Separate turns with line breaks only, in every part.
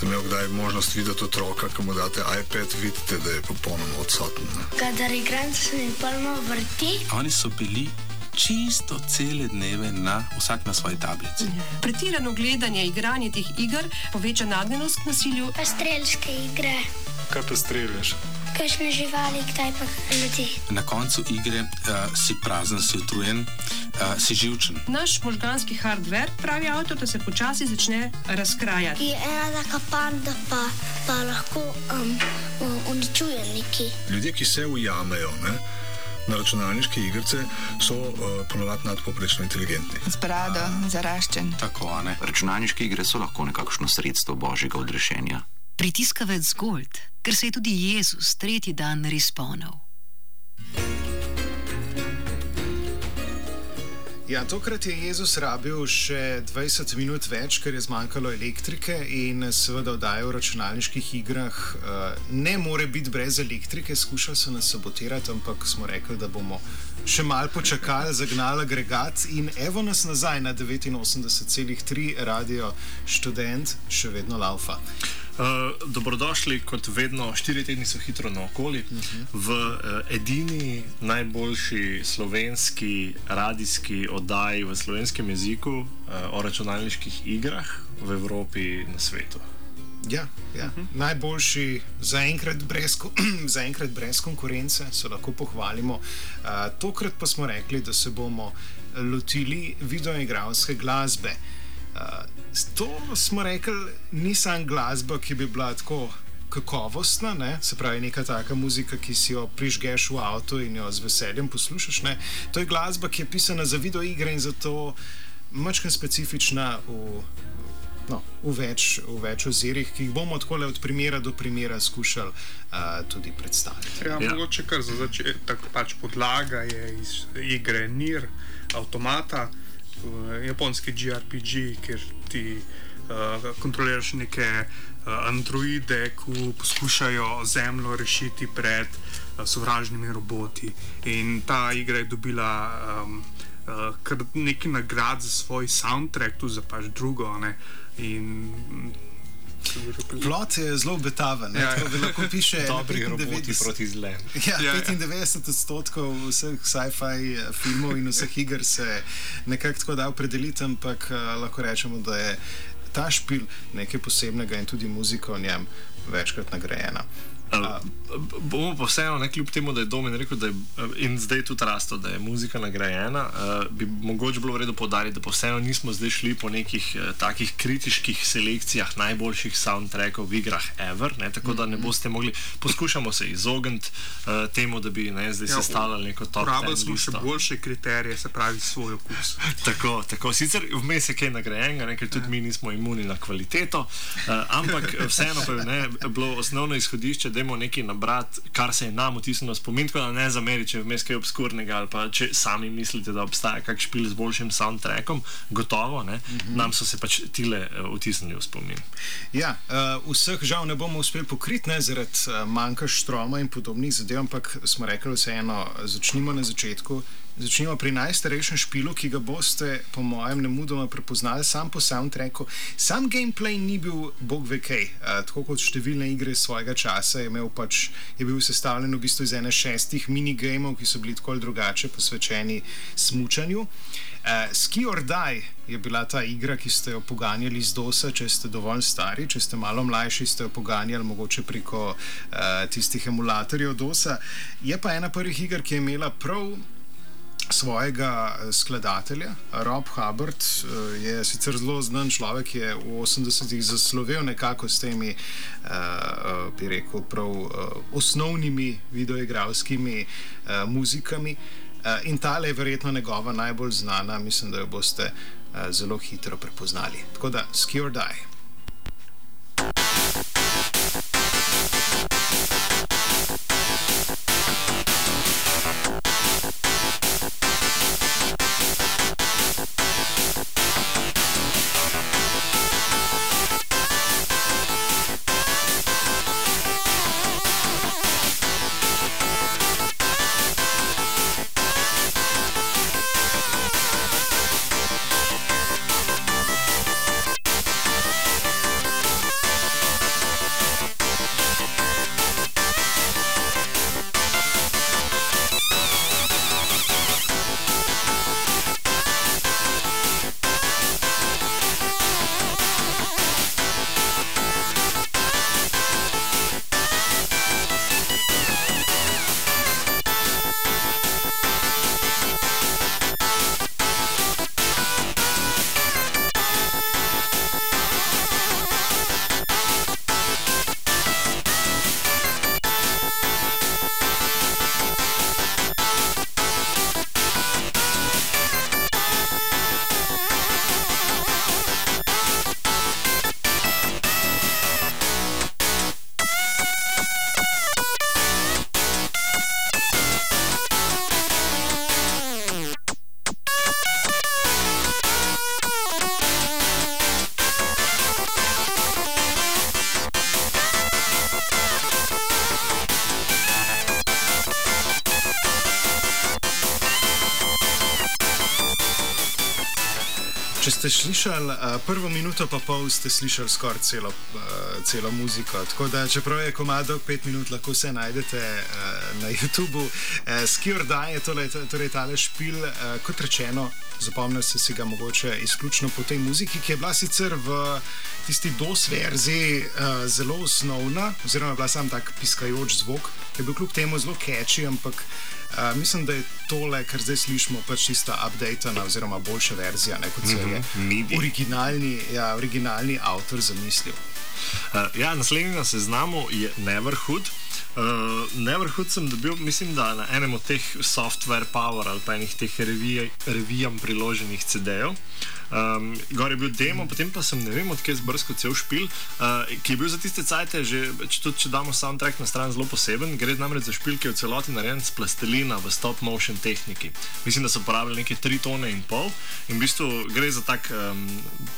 Ste imeli kdaj možnost videti otroka, ki mu date iPad, vidite, da je popolnoma odsoten? Ne?
Kadar igram, se mi polno vrti.
Oni so bili čisto cele dneve na vsak na svoji tablici.
Pretirano gledanje, igranje teh iger poveča nagnjenost k nasilju.
Pa strelske igre,
Kaj pa streljaš?
Kakšne živali, kdaj pa ljudi.
Na koncu igre uh, si prazen, si utrujen, uh, si živčen.
Naš možganski hardware, pravi avtor, da se počasi začne razkrajati.
Je ena taka panda, pa, pa lahko um, uničuje neki.
Ljudje, ki se ujamejo ne, na računalniške igrice, so uh, ponovadi nadpoprečno inteligentni.
Z brado, zaraščen.
Tako, a ne.
Računalniške igre so lahko nekakšno sredstvo božjega odrešenja.
Pritiskavec Gold, ker se je tudi Jezus tretji dan responil.
Ja, tokrat je Jezus rabil še 20 minut več, ker je zmanjkalo elektrike in seveda oddaja v računalniških igrah uh, ne more biti brez elektrike. Skušali so nas sabotirati, ampak smo rekli, da bomo še mal počakali, zagnali agregat in evo nas nazaj na 89,3 radio študent, še vedno laufa.
Uh, dobrodošli, kot vedno, štiri tedni so hitro naokoli uh -huh. v uh, edini najboljši slovenski radijski oddaji v slovenskem jeziku uh, o računalniških igrah v Evropi in na svetu.
Ja, ja. Uh -huh. Najboljši zaenkrat brez, zaenkrat brez konkurence, se lahko pohvalimo. Uh, tokrat pa smo rekli, da se bomo lotili videoigralske glasbe. Uh, to smo rekli, ni samo glasba, ki bi bila tako kakovostna, ne? se pravi, neka taka muzika, ki si jo prižgeš v avtu in jo z veseljem poslušaš. Ne? To je glasba, ki je pisana za videoigre in zato mačkam specifična v no, v, več, v več ozirih, ki jih bomo tako od primera do primera skušali uh, tudi predstaviti.
Ja,
Ja.
Mogoče kar za začetek, pač podlaga je iz igre Nir, avtomata, uh, japonski JRPG, kjer ti uh, kontroliraš neke uh, androide, ki poskušajo zemljo rešiti pred uh, sovražnimi roboti. In ta igra je dobila. Um, Uh, kar nekaj nagrad za svoj soundtrack, tudi za pač drugo. a Ne? In,
Plot je zelo betaven,
Ja,
ja,
ja.
tako da lahko piše
Dobri roboti
95
proti zlem.
Ja,
Ja, ja.
95 odstotkov vseh sci-fi eh, filmov in vseh iger se nekako tako da opredeliti, ampak uh, lahko rečemo, da je ta špil nekaj posebnega in tudi muzika v njem večkrat nagrajena.
Uh, bomo pa vseeno, ne kljub temu, da je Domen rekel, da je eh, in zdaj tudi rasto, da je muzika nagrajena, uh, bi mogoče bilo v redu podariti, da pa vseeno nismo zdaj šli po nekih uh, takih kritiških selekcijah najboljših soundtrackov v igrah ever, ne, tako da ne boste mogli, poskušamo se izogniti uh, temu, da bi ne, zdaj
Ja,
sestavljali neko top 10
smo še
listo.
boljše kriterije, se pravi svoj okus.
Tako, tako. Sicer vmes je kaj nagrajenega, ne, ker tudi mi nismo imuni na kvaliteto, uh, ampak vseeno pa je ne, bilo osnovno izhodišče, da je nekaj nabrati, kar se je nam vtisnilo spomin, tako da ne zameri, če je vmes kaj obskurnega ali pa če sami mislite, da obstaja kak špil z boljšim soundtrackom, gotovo, ne, mm -hmm. nam so se pač tile uh, vtisnili v spomin.
Ja, uh, vseh žal ne bomo uspeli pokriti ne, zaradi uh, manjka štroma in podobnih zadev, ampak smo rekli vseeno, začnimo na začetku. Začnimo pri najstarejšem špilu, ki ga boste, po mojem, ne mudoma prepoznali, sam po soundtracku. Sam gameplay ni bil bog ve kaj. Uh, tako kot številne igre svojega časa je, pač, je bil sestavljen v bistvu iz ene šestih minigamov, ki so bili tako ali drugače posvečeni smučanju. Uh, Ski or Die je bila ta igra, ki ste jo poganjali z DOS-a, če ste dovolj stari, če ste malo mlajši, ste jo poganjali mogoče preko uh, tistih emulatorjev DOS-a. Je pa ena prvih iger, ki je imela prav svojega eh, skladatelja. Rob Hubbard eh, je sicer zelo znan človek, je v 80-ih zaslovel nekako s temi, uh, bi rekel, prav uh, osnovnimi videoigralskimi uh, muzikami. In tale je verjetno njegova najbolj znana, mislim, da jo boste zelo hitro prepoznali. Tako da, ski or die. Slišali uh, prvo minuto, pa pol ste slišali skoraj celo, uh, celo muziko. Tako da, čeprav je komado 5 minut, lahko vse najdete uh, na YouTubu. Uh, Skjorda je tole, torej tale špil, uh, kot rečeno, zapomnil ste si ga mogoče izključno po tej muziki, ki je bila sicer v tisti DOS verziji uh, zelo osnovna, oziroma je bila sam tak piskajoč zvok, ki je bil kljub temu zelo catchy, ampak. Uh, mislim, da je tole, kar zdaj slišimo, pač tista updated oziroma boljša verzija, ne, kot se je
MIDI.
originalni, ja, originalni avtor zamislil.
Uh, ja, naslednji na seznamu je Neverhood. Uh, Neverhood sem dobil, mislim, da na enem od teh software power ali pa enih teh revij, revijam priloženih CD-jev. Um, gor je bil demo, potem pa sem ne vem, odkje zbrskal cel špil, uh, ki je bil za tiste cajte, že če, tudi, če damo soundtrack na stran, zelo poseben. Gre namreč za špil, ki je v celoti narejen s plastelina v stop motion tehniki. Mislim, da so uporabljali neke 3 tone in pol in v bistvu gre za tak um,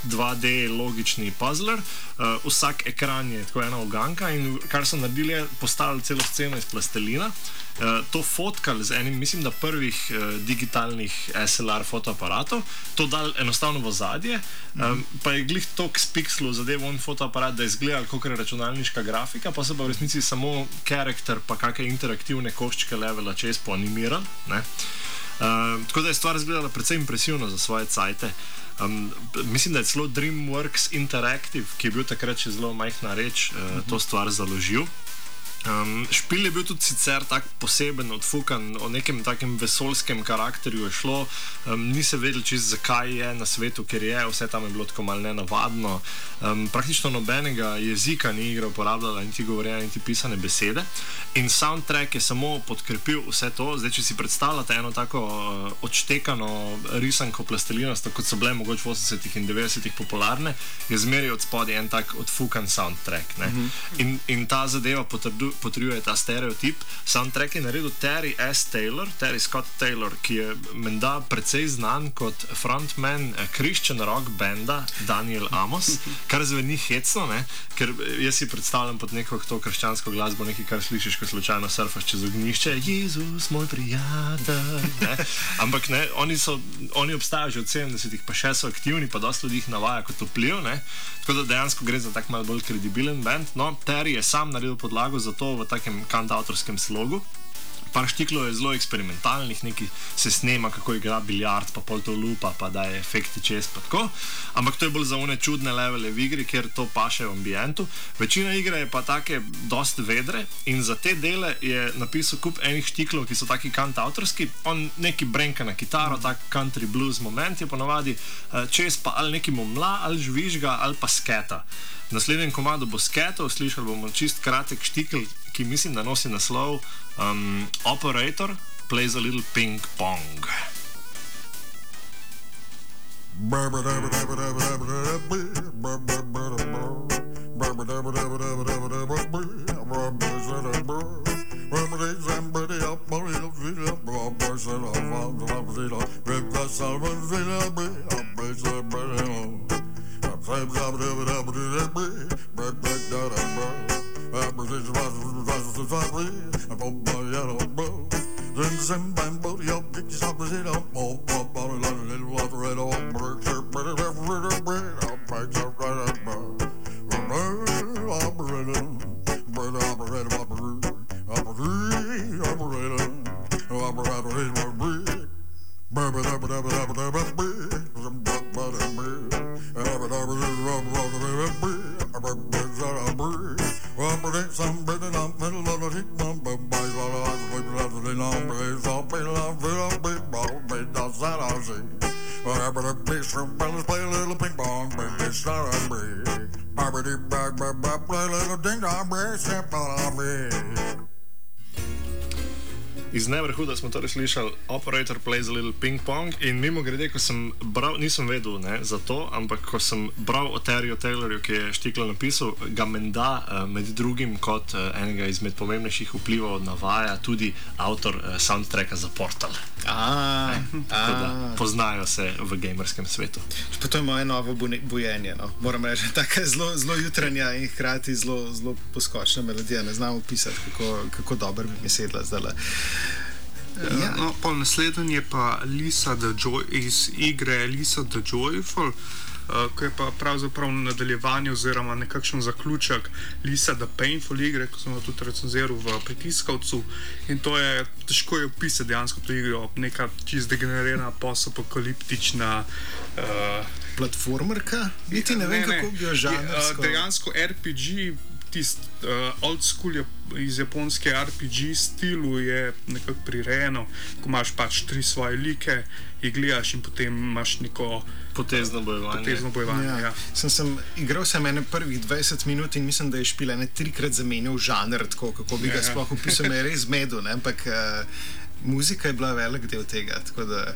2D logični puzzler. Uh, vsak ekran je tako ena oganka in kar so naredili, je postavili celo sceno iz plastelina. Uh, to fotkali z enim, mislim, da prvih uh, digitalnih SLR fotoaparatov, to dal enostavno v zadje, um, pa je glih tok s pixelov zadev on fotoaparat, da je izgledal kot računalniška grafika, pa so pa v resnici samo karakter, pa kakšne interaktivne koščke levela čez poanimirali. Uh, tako da je stvar izgledala precej impresivno za svoje cajte. Um, mislim, da je celo DreamWorks Interactive, ki je bil takrat še zelo majhna reč, uh, uh -huh. to stvar založil. Um, špil je bil tudi sicer tako poseben, odfukan, o nekem takem vesolskem karakterju je šlo. Um, ni se vedel, čist, zakaj je na svetu, ker je vse tam je bilo tako malce nenavadno. Um, praktično nobenega jezika ni igra uporabljala, niti govorjene, niti pisane besede. In soundtrack je samo podkrepil vse to. Zdaj, če si predstavljate eno tako uh, odštekano risanko plastelinasto, kot so bile mogoče v 80-ih in 90-ih popularne, je zmeraj od spodaj en tak odfukan soundtrack. -hmm. in, in ta zadeva potrduje potrjuje ta stereotip. Soundtrack je naredil Terry S. Taylor, Terry Scott Taylor, ki je menda precej znan kot frontman eh, Christian rock benda Daniel Amos, kar zveni hecno, ne? ker eh, jaz si predstavljam pod neko to krščansko glasbo, nekaj, kar slišiš, ko slučajno surfaš čez ognišče, Jezus, moj prijatelj. Ne? Ampak ne, oni, so, oni obstajajo že od 70-ih, pa še so aktivni, pa dosta ljudi jih navaja kot vpliv. Ne? Tako da dejansko gre za tak malo bolj kredibilen bend. No, Terry je sam naredil podlago za to v takem kantautorskem slogu. Par štiklov je zelo eksperimentalnih, neki se snema, kako igra biljard, pa pol to lupa, pa da je efekti čez. Ampak to je bolj za one čudne levele v igri, ker to paše v ambientu. Večina igre je pa take, dost vedre in za te dele je napisal kup enih štiklov, ki so taki kantautorski. On neki brenka na kitaro, tak country blues moment je ponovadi, čez pa ali neki momla, ali žvižga, ali pa sketa. Naslednjem komadu bo sketov, slišali bomo čist kratek štikl, ki mislim, da nosi naslov um, Operator plays a little ping pong. Then the same bamboo,
your pictures are Brazil, more, more, more, more, more, more, more, more, more,
slišali Operator plays a little ping pong in mimo grede, ko sem bral, nisem vedel ne, za to, ampak ko sem bral o Terryju Taylorju, ki je štiklo napisal, ga menda uh, med drugim kot uh, enega izmed pomembnejših vplivov navaja tudi avtor uh, soundtracka za Portal.
A,
Tako da poznajo se v gamerskem svetu.
Pa to je moje novo bujenje. No. Moram reči, tako zelo, zelo jutranja in hkrati zelo, zelo poskočna melodija. Ne znam opisati, kako, kako dobro bi mi sedla zdaj. Ja.
No, pol naslednji je pa Lisa the Joy, iz igre Lisa the Joyful. Uh, ki je pa pravzaprav nadaljevanje oziroma nekakšen zaključek Lisa the Painful igre, ko sem jo tudi recenziral v pritiskalcu. In to je težko je opisati dejansko to igro, neka čist degenerirana, post-apokaliptična. Uh,
Platformerka? Niti ne vem, kako bi jo
Je,
žanrsko.
uh, Dejansko RPG, tisti uh, old school je, iz japonske RPG stilu je nekako prirejeno, ko imaš pač tri svoje like, jih gledaš in potem imaš neko
Potezno bojevanje.
potezno bojevanje. Ja. Ja.
Sem, sem igral sem ene prvih 20 minut in mislim, da je špila ne trikrat zamenjal žanr, tako kako bi ga
Ja,
sploh opisal, me je res zmedel, ne? ampak uh, muzika je bila velik del tega. tako Da,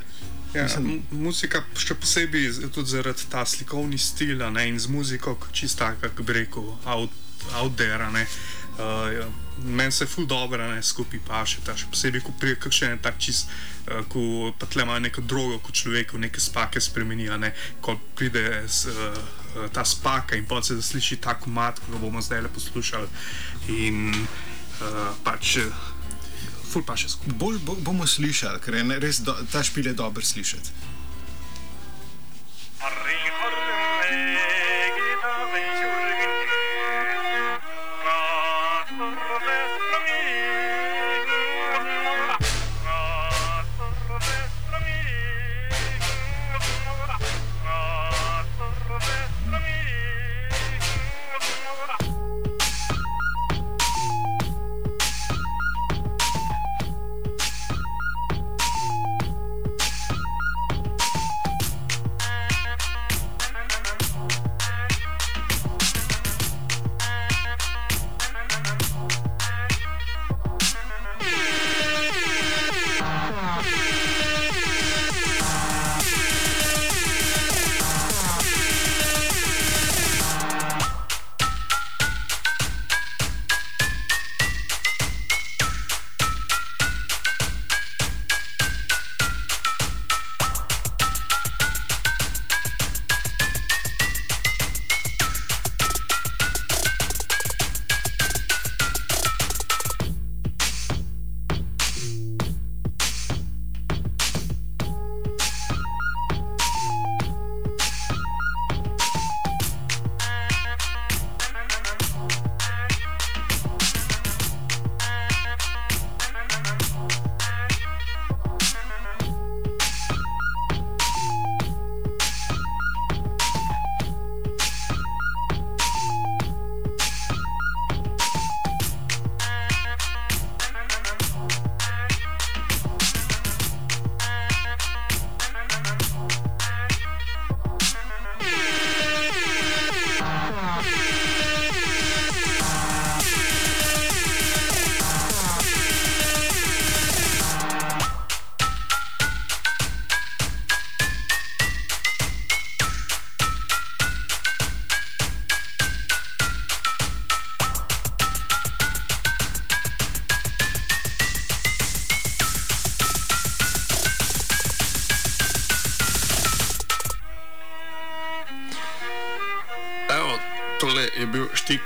Ja,
mislim,
muzika, še posebej tudi zaradi ta slikovni stila ne, in z muziko, čista, kako bi rekel, out, out there. a ne. Uh, ja, Meni se ful dobro ne skupaj paše, ta, še posebej, ko pride kakšen en tak čist, uh, ko pa tle ima neko drogo, ko človek v neke spake spremeni, a ne, ko pride s, uh, ta spaka in pa se zasliši ta komat, ki ga bomo zdaj le poslušali. In uh, pač, ful paše skupaj.
bolj bo, bomo slišali, ker je ne- res do, ta špil je dober slišati.
Evo,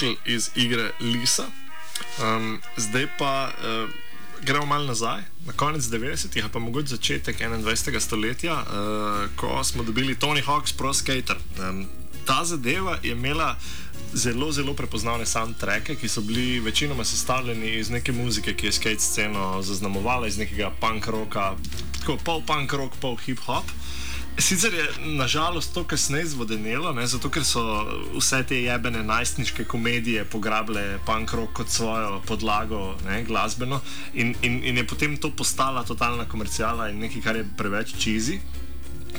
štikl iz igre Lisa. Um, zdaj pa uh, gremo malo nazaj, na konec 90-ih, pa mogoče začetek 21. stoletja, uh, ko smo dobili Tony Hawk's Pro Skater. Um, ta zadeva je imela zelo, zelo prepoznavne soundtracke, ki so bili večinoma sestavljeni iz neke muzike, ki je skate sceno zaznamovala, iz nekega punk roka, tako pol punk rock, pol hip hop. Sicer je nažalost to kasneje zvodenelo, ne, zato ker so vse te jebene najstniške komedije pograbile punk rock kot svojo podlago ne, glasbeno in, in, in je potem to postala totalna komercijala in nekaj, kar je preveč čizi.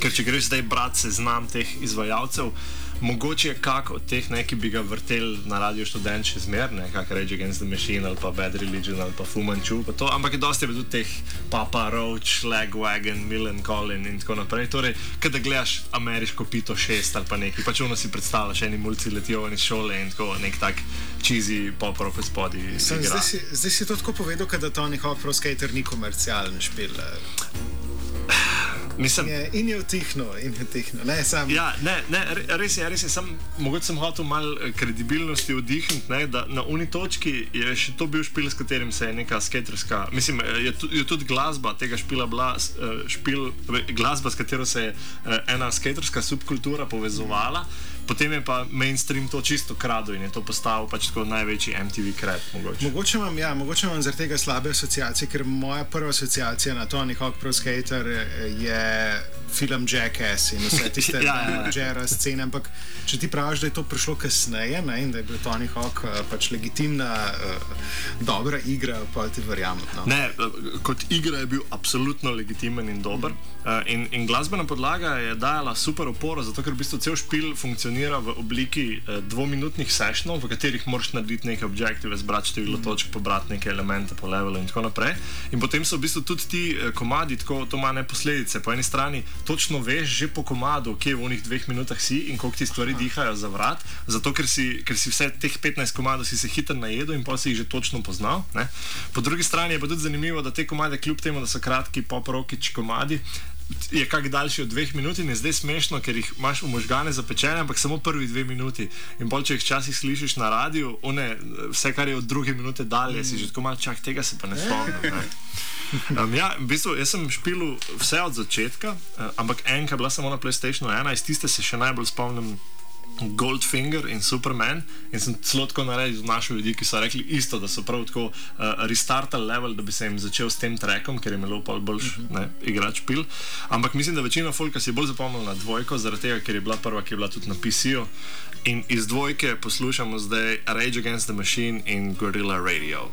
Ker če greš zdaj brati seznam teh izvajalcev, mogoče je kak od teh neki bi ga vrtel na radio študent še zmer, ne kak Rage Against the Machine ali pa Bad Religion ali pa Fu Manchu, pa to, ampak je dosti bilo tudi teh Papa Roach, Lagwagon, Millen Collin in tako naprej. Torej, kada gledaš ameriško Pito 6 ali pa neki, pač ono si predstavljaš, eni mulci letijo iz šole in tako nek tak cheesy pop rock od spodaj.
Zdaj, si, zdaj si to tako povedal, da Tony Hawk Pro Skater ni komercialen špil.
Mislim,
Je, in je vtihnil, in je vtihnil. Ne, sam.
Ja, ne, ne, re- res je, res je. Sam, mogoče sem hotel malo eh, kredibilnosti vdihniti, ne, da na uni točki je še to bil špil, s katerim se je neka skaterska, mislim, eh, je, je tudi glasba tega špila bila eh, špil, glasba, s katero se je ena skaterska subkultura povezovala. Potem je pa mainstream to čisto kradel in je to postal pač tako največji MTV krep. Mogoče.
Mogoče imam, ja, mogoče imam zaradi tega slabe asociacije, ker moja prva asociacija na Tony Hawk Pro Skater eh, je film Jackass in vse tiste
Ja, ja, ja.
žera scene. Ampak če ti praviš, da je to prišlo kasneje ne, in da je bil Tony Hawk eh, pač legitimna, uh, dobra igra, pa ti verjamem. No.
Ne, eh, kot igra je bil absolutno legitimen in dober. Uh, in, in glasbena podlaga je dajala super oporo, zato ker v bistvu cel špil funkcionira v obliki uh, dvominutnih sessionov, v katerih moraš narediti neke objektive, zbrati število točk, pobrati neke elemente po levelu in tako naprej. In potem so v bistvu tudi ti uh, komadi, tako to ima ne posledice. Po eni strani točno veš že po komadu, kje v onih dveh minutah si in koliko ti stvari dihajo za vrat, zato ker si, ker si vse teh 15 komadov si se hitro najedel in pa si jih že točno poznal. Ne? Po drugi strani je pa tudi zanimivo, da te komade, kljub temu, da so kratki pop-rokič komadi, je kak daljši od dveh minut in je zdaj smešno, ker jih imaš v možgane zapečene, ampak samo prvi dve minuti. In bolj, če jih včasih slišiš na radiju, one, vse, kar je od druge minute dalje, si že tako malo čak, tega se pa ne spomnim. Um, ja, v bistvu, jaz sem špil vse od začetka, uh, ampak enka bila samo na PlayStationu 1, iz tiste se še najbolj spomnim. Goldfinger in Superman, in sem celo tako naredil našo ljudi, ki so rekli isto, da so prav tako uh, restartali level, da bi se jim začel s tem trekom, ker je imel pa bolj ne, igrač pil. Ampak mislim, da večina folka si je bolj zapomnila na dvojko, zaradi tega, ker je bila prva, ki je bila tudi na PC-ju. In iz dvojke poslušamo zdaj Rage Against the Machine in Gorilla Radio.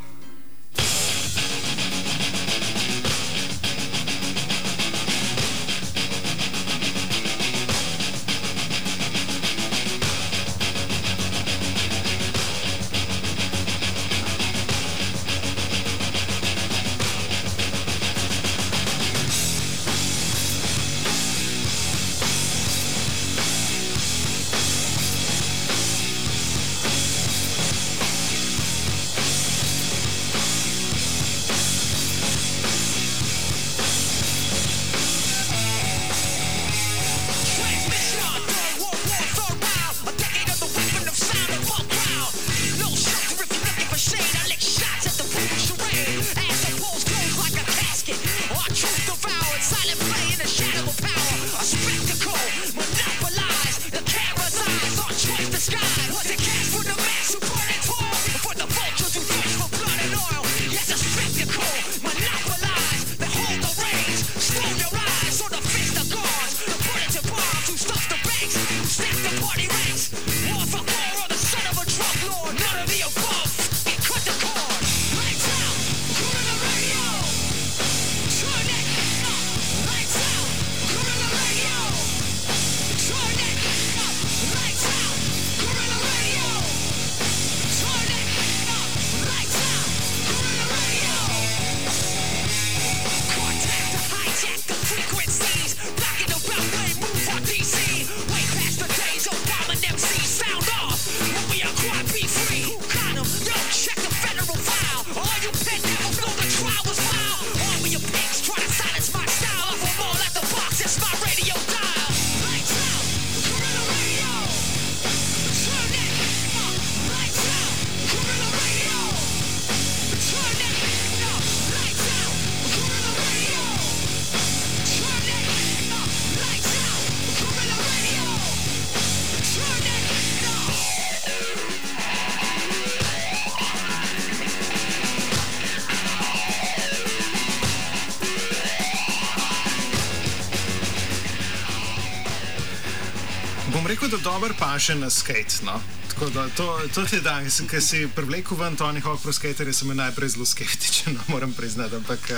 Dober paše na skate. No? Tako da to, to ti da, ker si privlekel ven Tony Hawk Pro Skater, sem najprej zelo skeptičen, no, moram priznati. Ampak uh,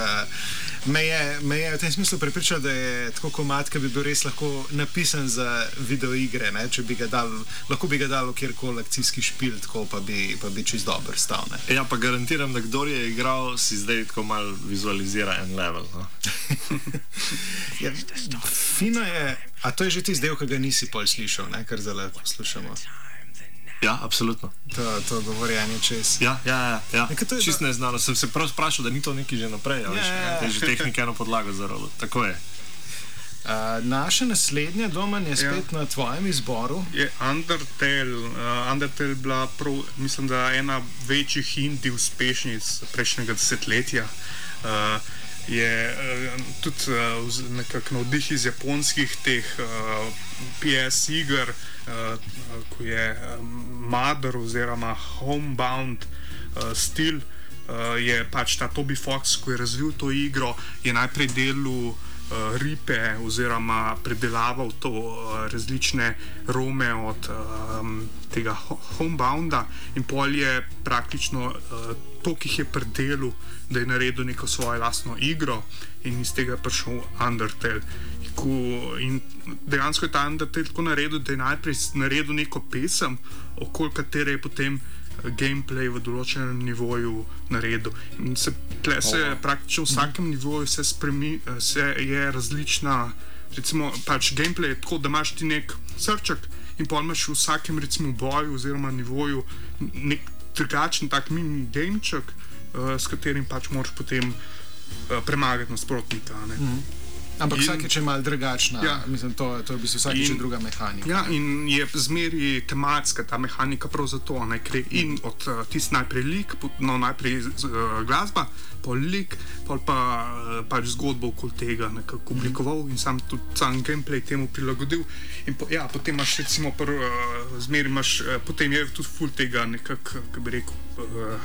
me, je, me je v tem smislu prepričal, da je tako komat, ki bi bil res lahko napisan za videoigre. Ne? Če bi ga dal, lahko bi ga dal v kjerkoli akcijski špil, tako pa bi, pa bi čist dober stal. Ne?
Ja, pa garantiram, da kdo je igral, si zdaj tako malo vizualizira en level. No?
Ja, fino je, a to je že tisti del, ki ga nisi pol slišal, ne? kar zdaj poslušamo.
Ja, absolutno.
To, to govorjenje čez.
Ja, ja, ja, ja.
Nekaj to je
Čist
do-
neznano. Sem se prav sprašil, da ni to nekaj že naprej. Ja,
Ja,
veš,
ja, ja.
je že tehnika eno podlago za rolo. Tako je.
Uh, naša naslednja doma je spet ja. na tvojem izboru.
Je Undertale, uh, Undertale bila prav, mislim, da ena večjih indij uspešnic prejšnjega desetletja. Uh, je uh, tudi uh, nekako navdih iz japonskih teh uh, PS iger, uh, ko je Mother oziroma Homebound stil. Je pač ta Toby Fox, ko je razvil to igro, je najprej delal uh, ripe oziroma predelaval to uh, različne rome od um, tega homebounda in pol je praktično uh, to, ki jih je predelal, da je naredil neko svojo lastno igro in iz tega je prišel Undertale. In dejansko je ta Undertale tako naredil, da je najprej naredil neko pesem, okoli katere je potem gameplay v določenem nivoju naredil. In se tle se oh. praktično v vsakem mm. nivoju se spremi, se je različna. Recimo, pač gameplay je tako, da imaš ti nek srček in pa imaš v vsakem recimo, boju oziroma nivoju nek drugačen tak mini gameček, uh, s katerim pač moraš potem uh, premagati nasprotnika.
Ampak vsakeč je malo drugačna. Ja. Mislim, to, to je v bistvu vsakeč in, druga mehanika.
Ja, in je zmeri tematska ta mehanika prav zato, da gre in od uh, tistega najprej lik, no najprej uh, glasba, pol lik, pol pa uh, pač zgodbo okoli tega nekako mhm. oblikoval mm -hmm. in sam tudi sam gameplay temu prilagodil. In po, ja, potem imaš recimo, pr, uh, zmeri imaš, uh, potem je tudi full tega nekako, kako bi rekel, uh,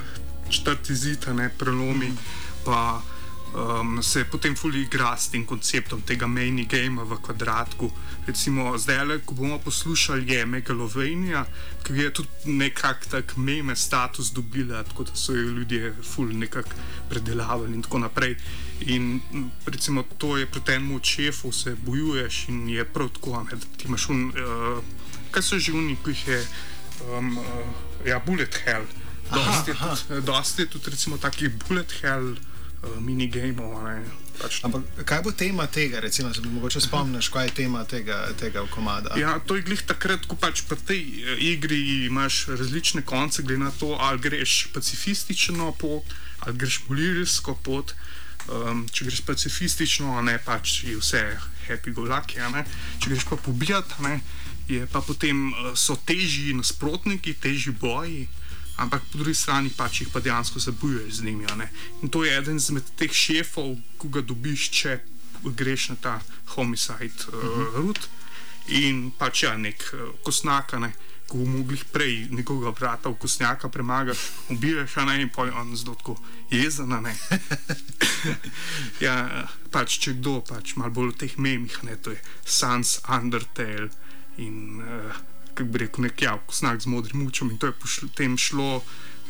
četrti zid, ne prelomi. Mm -hmm um, se potem fully igra s tem konceptom tega main game v kvadratku. Recimo, zdaj, ko bomo poslušali, je Megalovania, ki je tudi nekako tak meme status dobila, tako da so jo ljudje fully nekako predelavali in tako naprej. In recimo, to je proti enemu čefu, se bojuješ in je prav tako, ne, da ti imaš un, uh, kaj so že oni, ki jih je, um, uh, ja, bullet hell. Dosti je tudi, dosti je tudi recimo takih bullet hell uh, minigamov.
Pač Ampak kaj bo tema tega, recimo, če bi mogoče spomniš, kaj je tema tega, tega komada?
Ja, to je glih takrat, ko pač pri tej uh, igri imaš različne konce, glede na to, ali greš pacifistično pot, ali greš polirijsko pot. Um, če greš pacifistično, ne pač je vse happy go lucky, če greš pa pobijati, je pa potem uh, so težji nasprotniki, težji boji ampak po drugi strani pač jih pa dejansko zabuješ z njimi. In to je eden izmed teh šefov, ki ga dobiš, če greš na ta homicide uh, uh -huh. route. In pač ja, nek uh, kosnak, ne, ko bomo mogli prej nekoga vrata kosnjaka premagati, ubiješ, a ne in pojjo on zelo tako jezen. ja, pač če kdo, pač malo bolj v teh memih, ne, to je Sans Undertale in uh, kako bi rekel, nek javk, znak z modrim mučem in to je potem šlo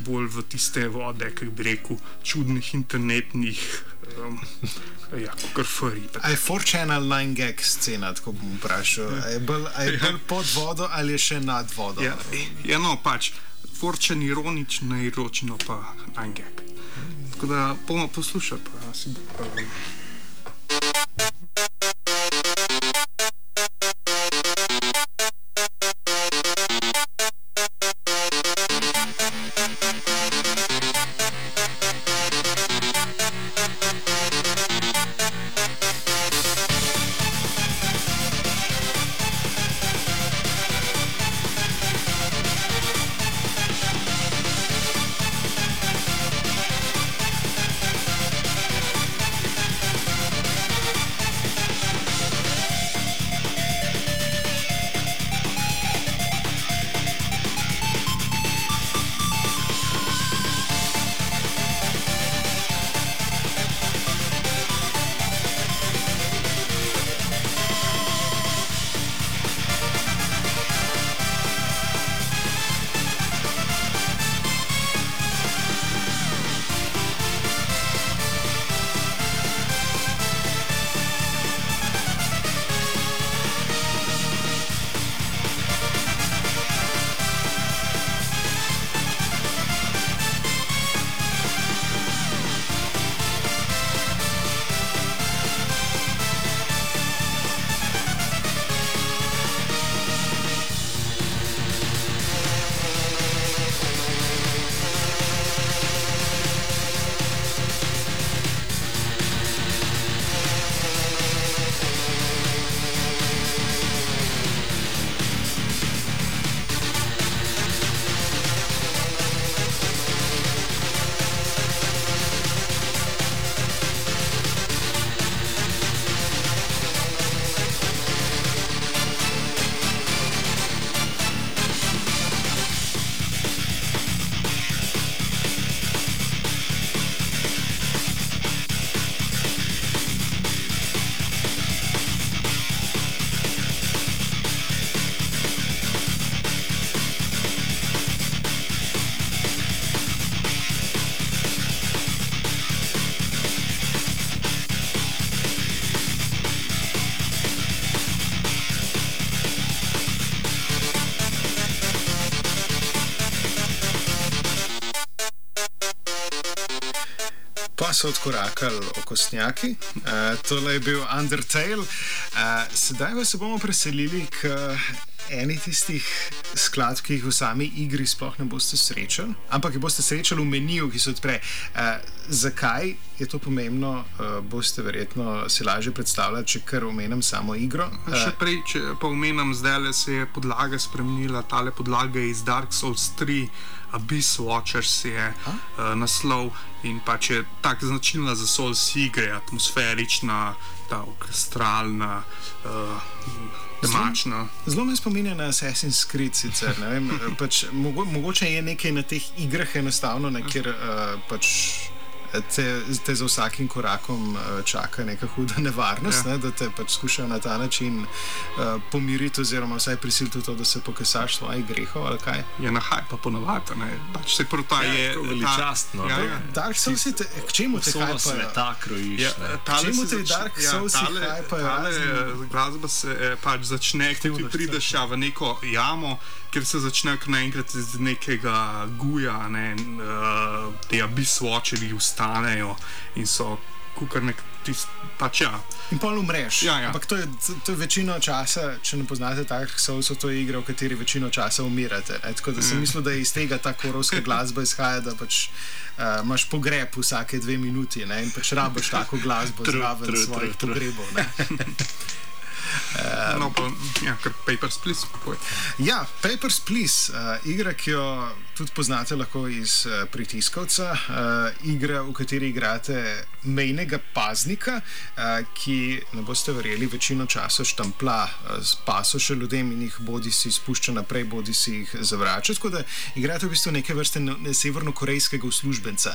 bolj v tiste vode, kako bi rekel, čudnih internetnih. Um, ja, kot fari.
Je 4-channel 9-gag scena, tako bom vprašal. Je bolj, je bolj pod vodo ali je še nad vodo?
Ja, ja no, pač, 4-chan ironično, ironično pa 9-gag. Tako da bomo poslušali, pa si bomo.
So odkorakali okostnjaki, uh, tole je bil Undertale. Uh, sedaj pa se bomo preselili k eni tistih skladb, ki jih v sami igri sploh ne boste srečali, ampak jih boste srečali v meniju, ki se odpre. Uh, zakaj je to pomembno, uh, boste verjetno si lažje predstavljali, če kar omenim samo igro. Uh,
Še prej, če pa omenim, zdaj le se je podlaga spremenila, tale podlaga je iz Dark Souls 3, Abyss Watchers je uh, naslov in pač je tako značilna za Souls igre, atmosferična, ta orkestralna. Uh, Temačna.
Zelo me spominja na Assassin's Creed, sicer, ne vem, pač, mogo, mogoče je nekaj na teh igrah enostavno, ne, kjer uh, pač te, te za vsakim korakom uh, čaka neka huda nevarnost, ja. ne, da te pač skušajo na ta način uh, pomiriti, oziroma vsaj prisiliti v to, da se pokasaš svojih grehov ali kaj.
Je na haj, pa ponovadi, ne, pač se prota
Ja,
je.
veličastno,
Ja, ja.
Dark Souls, je te, k čemu te kaj
sveta krojiš.
Ja,
ne.
tale
Čemu
se
te
zač-
Dark Soulsi
tale,
hypajo
tale eh, glasba se eh, pač začne, ko ti prideš ja, v neko jamo, kjer se začne kar naenkrat iz nekega guja, ne, uh, te watcherji vstanejo in so kukar nek tist, pač ja.
In pol umreš.
Ja, ja.
Ampak to je, to je večino časa, če ne poznate takih Soulsov, to je igra, v kateri večino časa umirate. Ne? Tako da sem
Mm.
mislil, da iz tega ta korovska glasba izhaja, da pač uh, imaš pogreb vsake dve minuti ne? in pač rabiš tako glasbo
True,
zraven
true,
svojih
true.
pogrebov. ne.
No, pa, ja, kar Papers, Please. poj.
Ja, Papers, Please, uh, igra, ki jo tudi poznate lahko iz uh, pritiskovca, uh, igra, v kateri igrate mejnega paznika, uh, ki, ne boste verjeli, večino časa štamplja uh, s pasoše ljudem in jih bodi si spušča naprej, bodi si jih zavrača. Tako da igrate v bistvu neke vrste ne- severnokorejskega uslužbenca.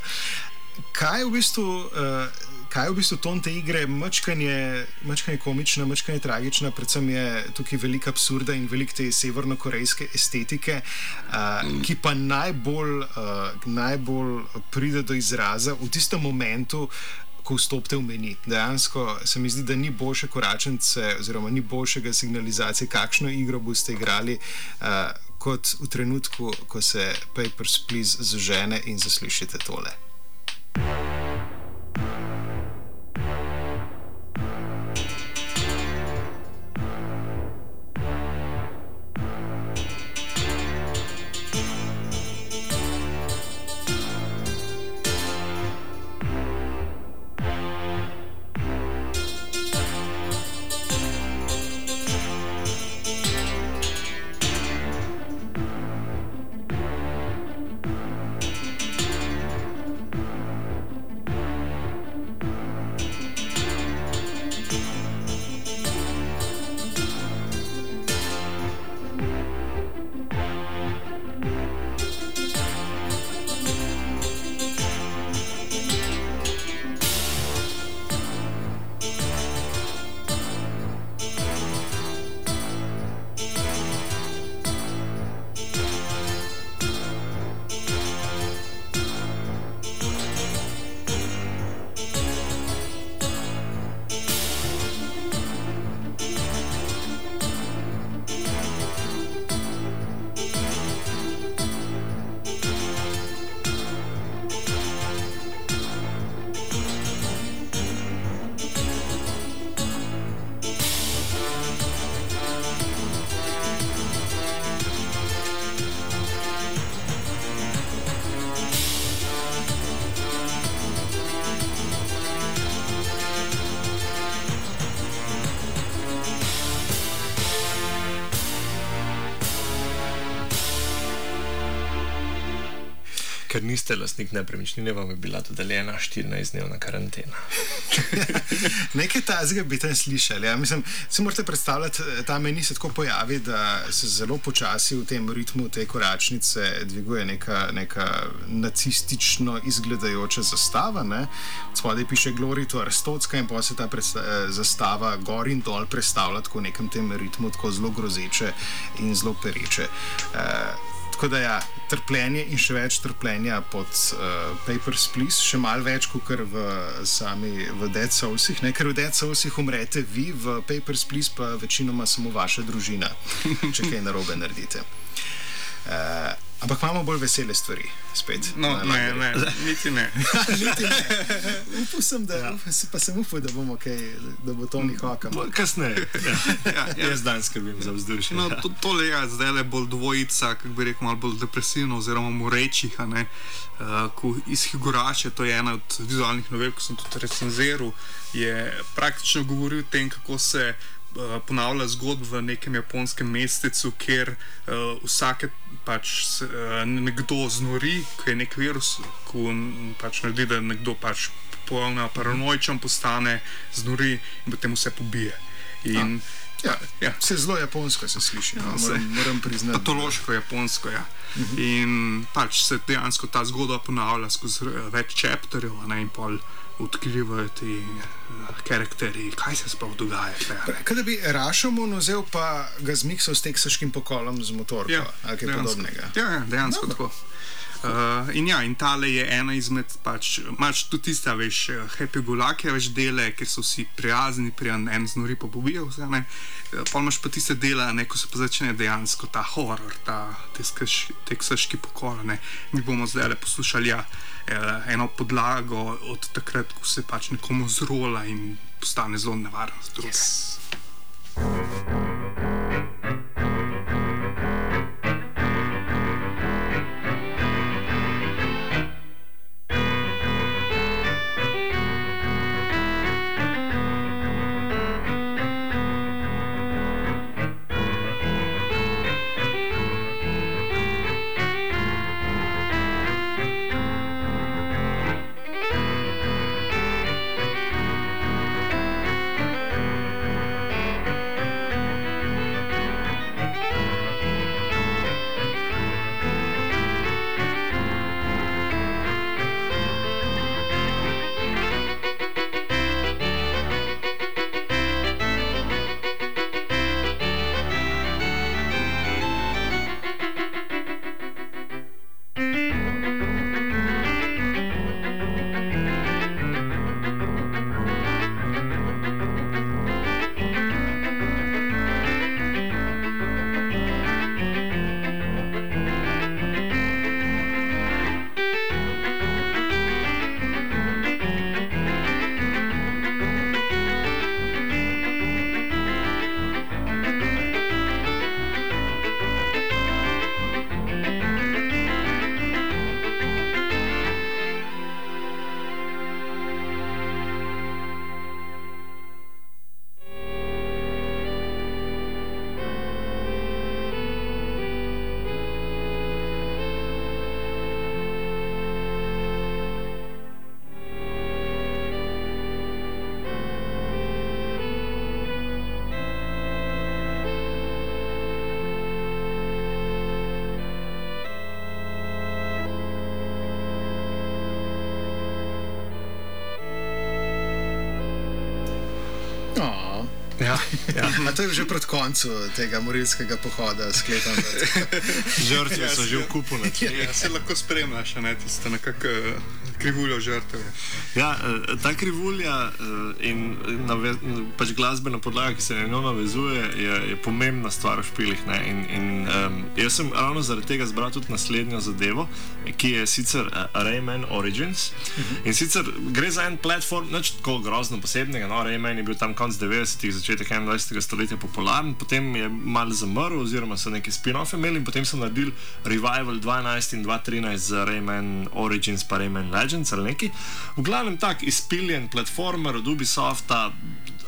Kaj je v bistvu, uh, kaj je v bistvu ton te igre, mačkanje, mačkanje komična, mačkanje tragična, predvsem je tukaj veliko absurda in veliko te severnokorejske estetike, uh, ki pa najbolj, uh, najbolj pride do izraza v tistem momentu. Ko vstopite v meni, dejansko se mi zdi, da ni boljše koračence, oziroma ni boljšega signalizacije, kakšno igro boste igrali, uh, kot v trenutku, ko se Papers, Please zažene in zaslišite tole. Thank you.
Ker niste lastnik nepremičnine, vam je bila dodeljena 14-dnevna karantena.
Nekaj tazga bi tam slišali. Ja. Mislim, si morate predstavljati, eh, ta meni se tako pojavi, da se zelo počasi v tem ritmu te koračnice dviguje neka, neka nacistično izgledajoča zastava. Ne. Spodaj piše Glory to Aristotska in pa se ta eh, zastava gor in dol predstavlja tako v nekem tem ritmu, tako zelo grozeče in zelo pereče. Uh, Tako da ja, trpljenje in še več trpljenja pod uh, Papers, Please, še malo več kot v sami v Dead Soulsih. Ne? Ker v Dead Soulsih umrete vi, v Papers, Please pa večinoma samo vaša družina, če kaj narobe naredite. Uh, Ampak imamo bolj vesele stvari, spet.
No,
na
ne, ne, niti ne.
Niti ne. Upal sem, da, ja. pa sem upal, da bomo kaj, da bo to nihokam.
Kasneje. Ja.
Ja, ja.
Jaz danes skrbim za vzdušje.
No, to, tole je zdaj le bolj dvojica, kako bi rekel, malo bolj depresivno, oziroma morečih. a ne. Uh, ko iz Higurače, to je ena od vizualnih novel, ki sem tudi recenziral, je praktično govoril o tem, kako se ponavlja zgodba v nekem japonskem mestecu, kjer uh, vsake pač se, uh, nekdo znori, ko je nek virus, ko pač naredi, da nekdo pač popolnoma paranoičen postane, znori in potem vse pobije. In,
Ja,
ja.
Se zelo japonsko se sliši, no,
se-
moram, moram priznati.
patološko japonsko. Ja. In pač se dejansko ta zgodba ponavlja skozi eh, več čepterjev, a in pol odkrivajo ti uh, karakteri, kaj se sploh dogaja.
Kaj da bi Rašomon vzel pa ga zmiksal s teksaškim pokolom z motorko
Ja,
ali kaj
dejansko.
podobnega.
Ja, ja, dejansko
Dobro.
tako. Uh, in ja, in tale je ena izmed, pač, imaš tudi tiste, veš, eh, happy gulake, veš, dele, ker so vsi prijazni, prijan en znori pa pobija vse, ne. Eh, Pol imaš pa tiste dele, ne, ko se pa začne dejansko ta horor, ta teksaški, teksaški pokol, ne. Mi bomo zdaj le poslušali, ja, eh, eno podlago od takrat, ko se pač nekomu zrola in postane zelo nevaren za druge. Yes.
Ja, ja.
A to je že proti koncu tega morilskega pohoda, sklepam.
Žrtve so že v kupu na tleh.
Ja, se lahko spremljaš, ne tiste nekako eh, krivuljo žrtev.
Ja, eh, ta krivulja eh, in nave, pač glasbena podlaga, ki se na njo navezuje, je, je pomembna stvar v špilih. ne. In, in, um, jaz sem ravno zaradi tega zbral tudi naslednjo zadevo, ki je sicer uh, Rayman Origins. In sicer gre za en platform, nič tako grozno posebnega. No, Rayman je bil tam konec 90-ih, začetek 21. stoletja popularen, potem je mal zamrl, oziroma so neki spin-offe imeli, in potem so naredili revival 12 in 2.13 za Rayman Origins, pa Rayman Legends ali neki. V glavnem tak izpiljen platformer od Ubisofta,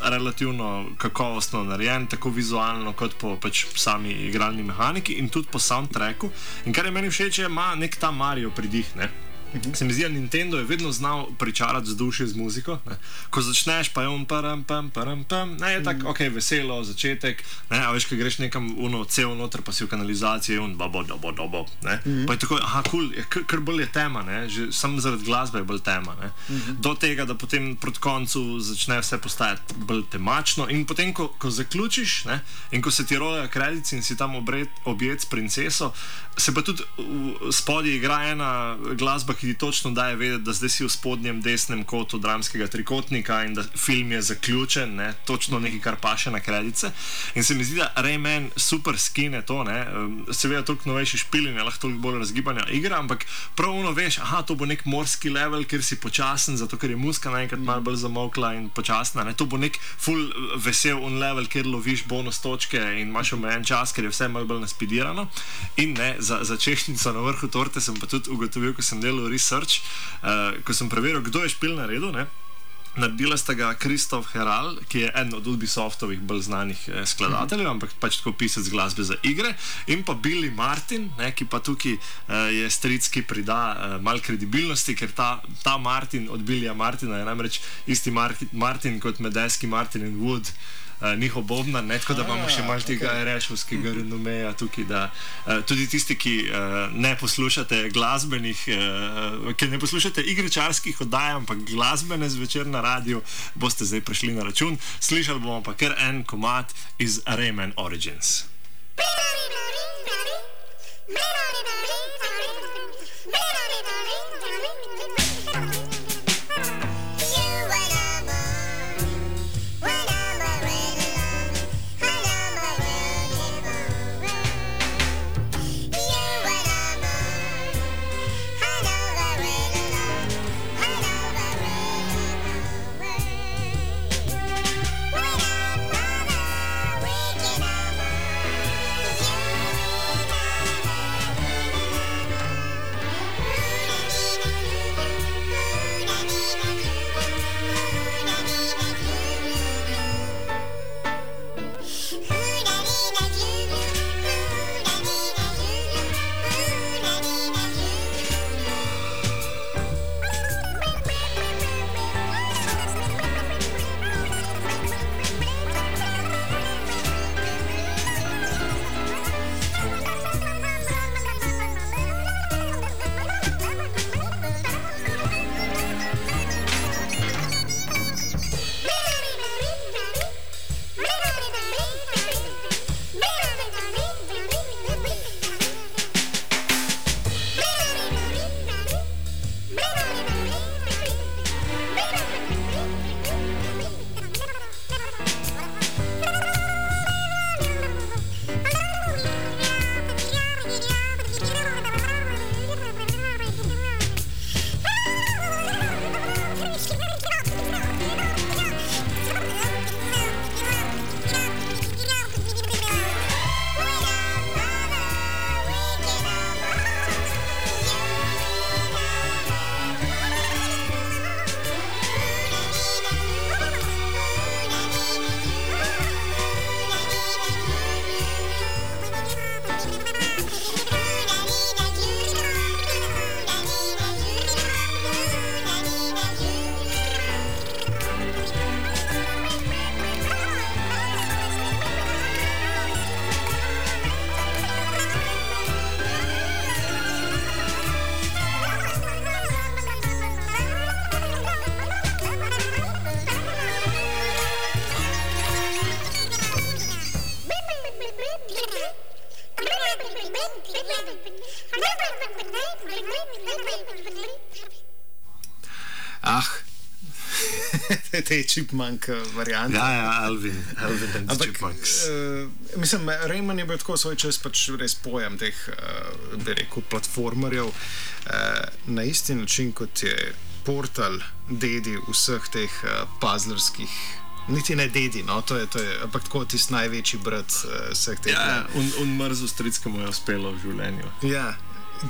relativno kakovostno narejen, tako vizualno kot po pač sami igralni mehaniki in tudi po soundtracku. In kar je meni všeč, je, ima nek ta Mario pridih. Ne? Se mi zdi, da Nintendo je vedno znal pričarati vzdušje z muziko. Ne? Ko začneš, pa je on param, pam, param, pam, ne je tako, ok, veselo, začetek. Ne, a veš, ko greš nekam uno, cel noter, pa si v kanalizaciji, un babo, dobo, dobo. Ne? Pa je tako, aha, kul, cool, kar, kar bolj je tema, ne? že sam zaradi glasbe je bolj tema. Ne? Do tega, da potem proti koncu začne vse postajati bolj temačno. In potem, ko, ko zaključiš ne? in ko se ti rojajo kredici in si tam obred, objet s princeso, se pa tudi spodaj igra ena glasba, ki ki ti točno daje vedeti, da zdaj si v spodnjem desnem kotu dramskega trikotnika in da film je zaključen, ne, točno nekaj, kar paše na kredice. In se mi zdi, da Rayman super skine to, ne, seveda toliko novejši špil in je lahko toliko bolj razgibanja igra, ampak pravno veš, aha, to bo nek morski level, kjer si počasen, zato ker je muska naenkrat malo bolj zamokla in počasna. Ne. To bo nek full eh, vesel un level, kjer loviš bonus točke in imaš omejen čas, ker je vse malo bolj naspidirano. In ne, za, za češnjico na vrhu torte sem pa tudi ugotovil, ko sem delal research, uh, ko sem preveril, kdo je špil naredil. Ne. Naredila sta ga Kristof Heral, ki je eden od Ubisoftovih bolj znanih eh, skladateljev, ampak pač tako pisec glasbe za igre, in pa Billy Martin, ne, ki pa tukaj eh, je stric, ki prida eh, malo kredibilnosti, ker ta, ta Martin od Billija Martina je namreč isti Mar Martin kot Medeski Martin in Wood. Uh, njihov bobna, ne tako da imamo še malo tega okay. rešovskega renomeja tukaj. Da, uh, tudi tisti, ki uh, ne poslušate glasbenih, uh, ki ne poslušate igričarskih oddaj, ampak glasbene zvečer na radiju, boste zdaj prišli na račun. Slišali bomo pa kar en komat iz Rayman Origins.
Ah, te čipmank variante.
Ja, ja, Alvin, Alvin and
Ampak,
Chipmunks.
uh, mislim, Rayman je bil tako svoj čas pač res pojem teh, uh, bi rekel, platformerjev uh, na isti način kot je portal dedi vseh teh uh, puzzlerskih. Niti ne dedi, no, to je, to je ampak tako tisti največji brat uh, vseh teh.
Ja, ja, un, un mrzu stric, ki mu je uspelo v življenju.
Ja,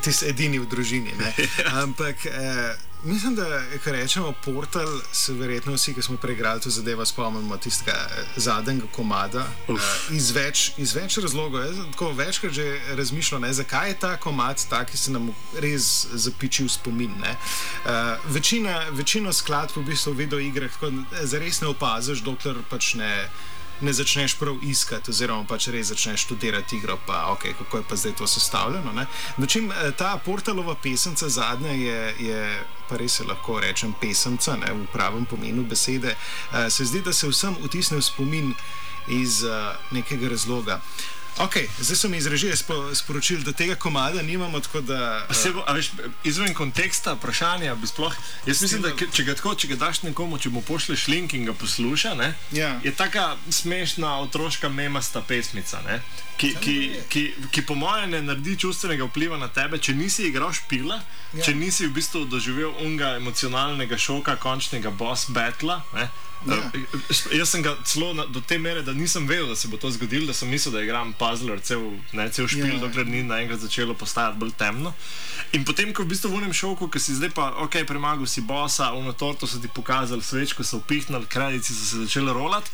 ti si edini v družini. ne. Ampak eh, mislim, da ko rečemo portal, se verjetno vsi, ki smo preigrali to zadevo, spomnimo tistega eh, zadnjega komada. Eh, iz, več, iz več razlogov. Jaz tako večkrat že razmišljal, ne, zakaj je ta komad tak, ki se nam res zapiči v spomin. ne. Eh, večina, večino skladb v bistvu v videoigrah tako zares ne opaziš, dokler pač ne ne začneš prav iskati, oziroma pač res začneš študirati igro, pa ok, kako je pa zdaj to sestavljeno. ne. Dočim eh, ta portalova pesemca zadnja je, je pa res se lahko rečem pesemca, ne, v pravem pomenu besede, eh, se zdi, da se vsem vtisne v spomin iz uh, nekega razloga. Okay, zdaj so mi izrežili spo, sporočili, da tega komada nimamo, da.
Se bo, a veš, izven konteksta vprašanja bi sploh. Jaz mislim, da če ga, tako, če ga daš nekomu, če mu pošleš link in ga posluša, ne,
Ja.
je taka smešna otroška memasta pesmica, ne, ki, ki, ki, ki po mojem ne naredi čustvenega vpliva na tebe, če nisi igral špila, ja. če nisi v bistvu doživel unga emocionalnega šoka, končnega boss battla. Ne,
Ja.
Eh, Jaz sem ga celo na, do te mere, da nisem vedel, da se bo to zgodilo, da sem mislil, da igram puzzler cel, ne, cel špil,
Ja.
ja. dokler ni naenkrat začelo postajati bolj temno. In potem, ko v bistvu v unem šoku, ki si zdaj pa, ok, premagal si bosa, uno torto so ti pokazali, svečko so upihnili, kraljici so se začeli rolati.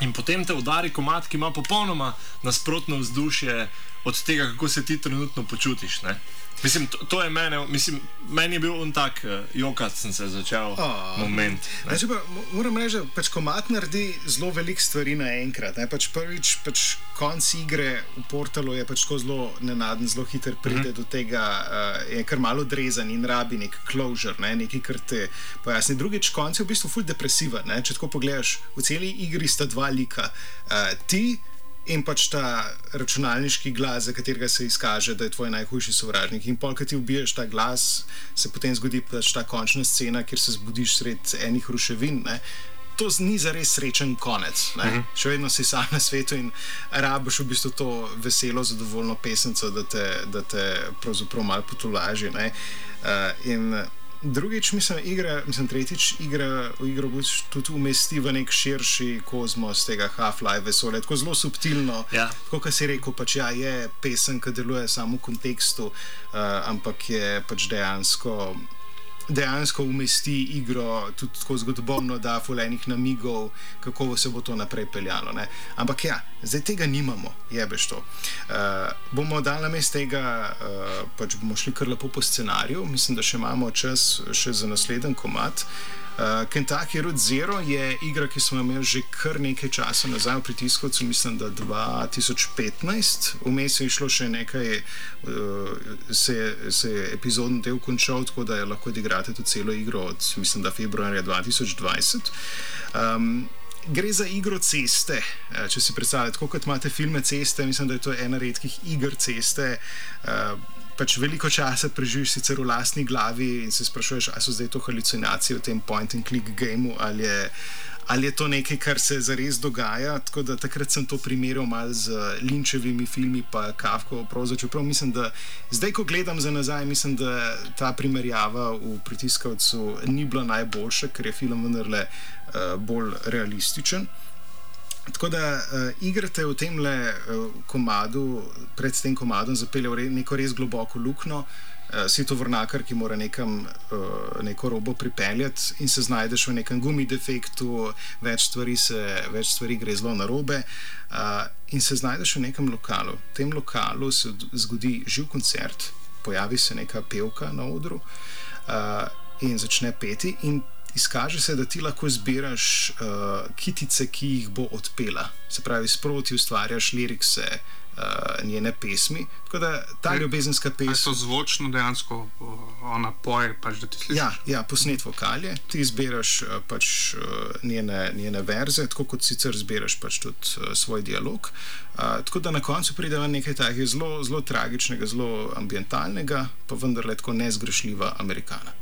In potem te udari komat, ki ima popolnoma nasprotno vzdušje od tega, kako se ti trenutno počutiš. Ne? Mislim, to, to je mene, mislim, meni je bil on tak, uh, jokat sem se začel
A.
moment. ne.
Znači, pa, mo- moram reči, da pač komat naredi zelo veliko stvari naenkrat. ne. Pač prvič, pač konc igre v portalu je pač tako zelo nenaden, zelo hiter pride mm -hmm. do tega, uh, je kar malo odrezan in rabi nek closure, ne, nekaj, kar te pojasni. Drugič, konc je v bistvu ful depresiven. Ne. Če tako pogledaš, v celi igri sta dva lika. Uh, ti in pač ta računalniški glas, za katerega se izkaže, da je tvoj najhujši sovražnik. In pol, ki ti ubiješ ta glas, se potem zgodi pač ta končna scena, kjer se zbudiš sred enih ruševin. Ne? To ni za res srečen konec. Uh -huh. Še vedno si sam na svetu in rabiš v bistvu to veselo, zadovoljno pesemco, da te, da te pravzaprav malo potolaži. ne. Uh, in drugič, mislim, igra, mislim, tretjič, igra v igro bistvu tudi umesti v nek širši kozmos tega Half-Life vesolja, tako zelo subtilno.
Ja.
Tako, kot si rekel, pač, ja, je pesem, ki deluje samo v kontekstu, uh, ampak je pač dejansko dejansko umesti igro tudi tako zgodovino, da fulejnih namigov, kako se bo to naprej peljalo. Ne? Ampak ja, zdaj tega nimamo, jebeš to. Uh, bomo dali na mest tega, uh, pač bomo šli kar lepo po scenariju, mislim, da še imamo čas še za naslednji komat. Kentucky Road Zero je igra, ki smo jo imeli že kar nekaj časa nazaj v pritiskovcu, mislim, da 2015. Vmes je šlo še nekaj, uh, se, se je epizodni del končal, tako da lahko odigrate tudi celo igro od, mislim, da februarja 2020. Um, Gre za igro ceste. eh, Če si predstavljate, kot imate filme ceste, mislim, da je to ena redkih iger ceste. Uh, pač veliko časa preživiš sicer v lastni glavi in se sprašuješ, ali so zdaj to halucinacije v tem point-and-click gameu ali je. Ali je to nekaj, kar se zares dogaja? Tako da takrat sem to primerjal malo z Linčevimi filmi, pa prozo. Čeprav mislim, da zdaj, ko gledam za nazaj, mislim, da ta primerjava v pritiskovcu ni bila najboljša, ker je film vendarle uh, bolj realističen. Tako da uh, igrate v tem le uh, komadu, pred tem komadom zapeljal re, neko res globoko luknjo. Uh, si to vrnakar, ki mora nekam uh, neko robo pripeljati in se znajdeš v nekem gumi defektu, več stvari, se, več stvari gre zelo na robe. Uh, in se znajdeš v nekem lokalu. V tem lokalu se zgodi živ koncert, pojavi se neka pevka na odru uh, in začne peti. In izkaže se, da ti lahko zbiraš uh, kitice, ki jih bo odpela. Se pravi, sproti ustvarjaš lirikse uh, njene pesmi. Tako da ta
Je-
ljubezenska pesem.
zvočno dejansko o, ona poje, pač da ti slišiš?
Ja, ja, posnet vokalje, ti izbiraš uh, pač uh, njene, njene verze, tako kot sicer zbiraš pač tudi uh, svoj dialog. Uh, tako da na koncu pride ven nekaj takega zelo, zelo tragičnega, zelo ambientalnega, pa vendarle tako nezgrešljiva Amerikana.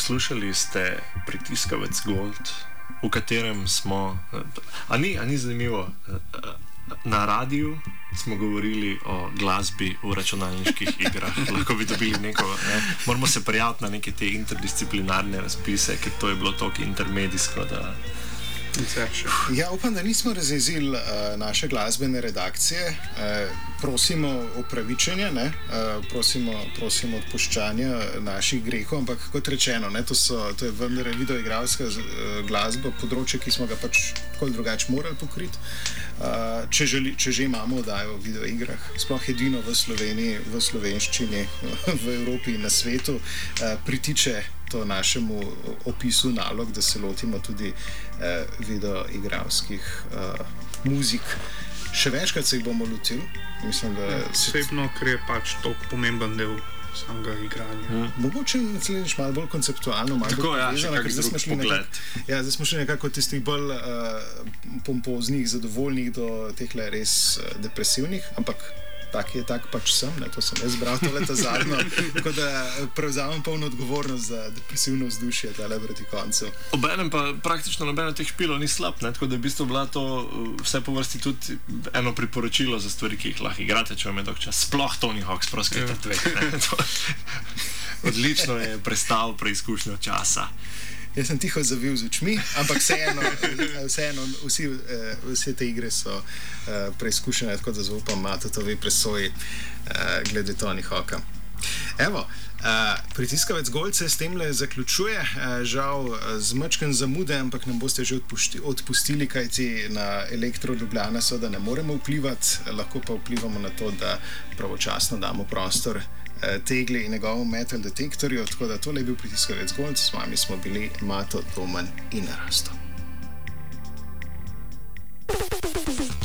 Poslušali ste pritiskavec Gold, v katerem smo. A ni, a ni zanimivo? Na radiju smo govorili o glasbi v računalniških igrah. Lahko bi dobili neko. Ne? Moramo se prijaviti na neke te interdisciplinarne razpise, ker to je bilo tako intermedijsko. Da...
Ja, upam, da nismo razjezili uh, naše glasbene redakcije. Uh, prosimo upravičenje, uh, prosimo, prosimo odpuščanje naših grehov, ampak kot rečeno, ne, to, so, to je vendar videoigralska uh, glasba, področje, ki smo ga pač tako ali drugače morali pokriti. Uh, če, želi, če že imamo oddajo o videoigrah, sploh edino v Sloveniji, v slovenščini, v Evropi in na svetu, uh, pritiče to našemu opisu nalog, da se lotimo tudi eh, videoigralskih eh, muzik. Še večkrat se jih bomo lotili. Mislim, da
Ja, Osebno, ker je pač to pomemben del samega igranja.
Hmm. Mogoče naslednjič malo bolj konceptualno, malo
Tako,
bolj
ja,
povezano,
kak
ker zdaj smo šli nekako, ja, zdaj smo šli nekako od tistih bolj uh, pompoznih, zadovoljnih do teh res uh, depresivnih, ampak tak je, tak pač sem, ne, to sem jaz zbral, to leta zadnjo, tako da eh, prevzamem polno odgovornost za depresivno vzdušje tale proti koncu.
Obenem pa praktično nobeno teh špilov ni slab, ne? tako da je v bistvu bila to uh, vse po vrsti tudi eno priporočilo za stvari, ki jih lahko igrate, če vam je dolg čas. Sploh Tony Hawk, proskaj ta dveh. ne. To- Odlično je prestal preizkušnjo časa.
Jaz sem tiho zavil z očmi, ampak vseeno, vseeno vsi, eh, vse te igre so eh, preizkušene, tako da zaupam Matotovi presoji eh, glede Tony Hawka. Evo, uh, pritiskavec Gold se s tem le zaključuje, uh, žal z mačkem zamude, ampak nam boste že odpušti, odpustili, kajti na elektro Ljubljana seveda ne moremo vplivati, lahko pa vplivamo na to, da pravočasno damo prostor uh, tegli in njegovemu metal detektorju. Tako da tole je bil pritiskavec Gold, s vami smo bili Mato, Domen in Rasto.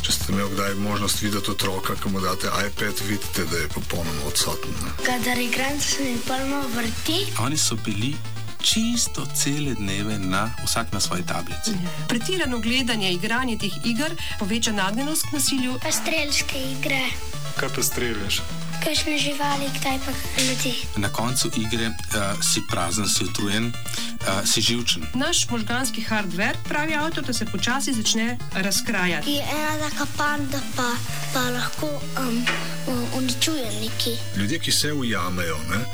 Če ste imeli kdaj možnost videti otroka, ki mu date iPad, vidite, da je popolnoma odsoten.
Kadar igram, se mi polno vrti.
Oni so bili čisto cele dneve na vsak na svoji tablici.
Pretirano gledanje, igranje teh iger poveča nagnjenost k nasilju.
Pa strelske igre,
Kaj pa streljaš?
Kakšne živali, kdaj pa ljudi.
Na koncu igre uh, si prazen, si utrujen, uh, si živčen.
Naš možganski hardware, pravi avtor, da se počasi začne razkrajati.
Je ena taka panda, pa, pa lahko um, uničuje neki.
Ljudje, ki se ujamejo ne,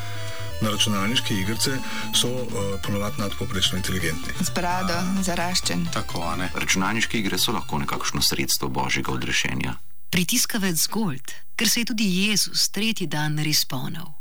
na računalniške igrice, so uh, ponovadi nadpoprečno inteligentni.
Z brado, zaraščen.
Tako, a ne.
Računalniške igre so lahko nekakšno sredstvo božjega odrešenja.
Pritiskavec Gold, ker se je tudi Jezus tretji dan responil.